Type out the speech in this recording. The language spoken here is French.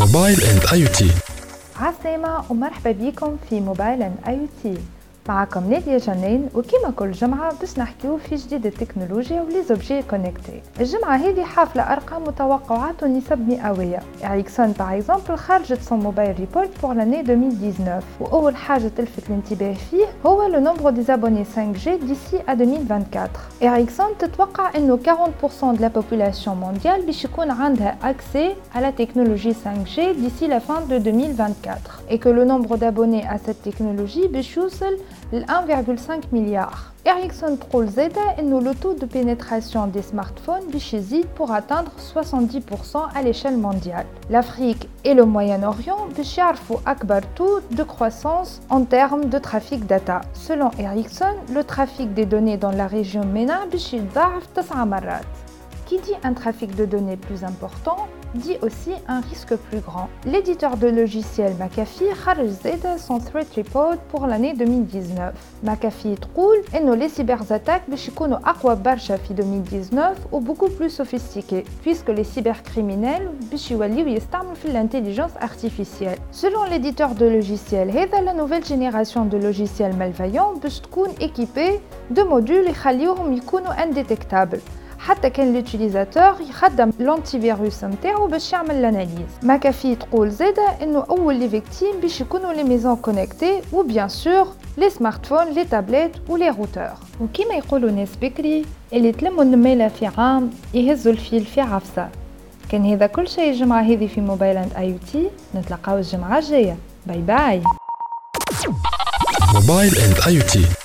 موبايل إند آي تي. عسلامة ومرحبا بكم في موبايل ان آي تي. معكم نادية جنين وكما كل جمعة باش نحكيو في جديد التكنولوجيا وليزوبجي كونيكتي الجمعة هذه حافلة أرقام وتوقعات ونسب مئوية إريكسون باغ اكزومبل خرجت سون موبايل ريبورت بور لاني 2019 وأول حاجة تلفت الانتباه فيه هو لو نومبر دي زابوني 5G ديسي ا 2024 إريكسون تتوقع أنه 40% de la population mondiale باش يكون عندها accès à la technologie 5G d'ici la fin de 2024 et que le nombre d'abonnés à cette technologie باش يوصل 1,5 milliard. Ericsson تقول زادة إنه le taux de pénétration des smartphones باش يزيد pour atteindre 70% à l'échelle mondiale. L'Afrique et le Moyen-Orient باش يعرفوا أكبر taux de croissance en termes de trafic data. Selon Ericsson, le trafic des données dans la région MENA باش يتضاعف 9 مرات. qui dit un trafic de données plus important dit aussi un risque plus grand. L'éditeur de logiciels McAfee a son threat report pour l'année 2019. McAfee trouve et nos les cyberattaques bishikono aqua 2019 ou beaucoup plus sophistiqués puisque les cybercriminels bishiwaliou l'intelligence artificielle. Selon l'éditeur de logiciels, la nouvelle génération de logiciels malveillants bish équipée de modules et indétectables. حتى كان لوتيليزاتور يخدم لونتيفيروس نتاعو باش يعمل لاناليز ماكافي تقول زاده إنه أول لي فيكتيم باش يكونوا لي ميزون كونيكتي وبيان سور لي سمارتفون لي تابلت ولي روتور وكما يقولوا ناس بكري اللي تلموا النميلة في عام يهزوا الفيل في عفسة. كان هذا كل شيء الجمعه هذه في موبايل اند اي تي نتلاقاو الجمعة الجاية. باي باي موبايل اند اي تي